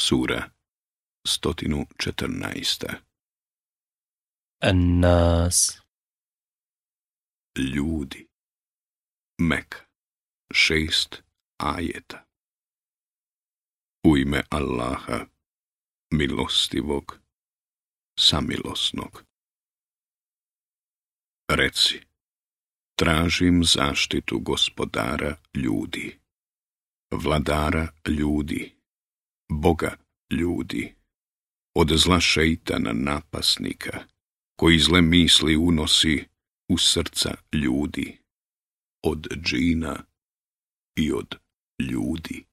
Sura 114. An-Nas Ljudi Mek Šest ajeta U ime Allaha Milostivog Samilosnog Reci Tražim zaštitu gospodara ljudi Vladara ljudi Boga ljudi, od zla šeitana napasnika, koji zle misli unosi u srca ljudi, od džina i od ljudi.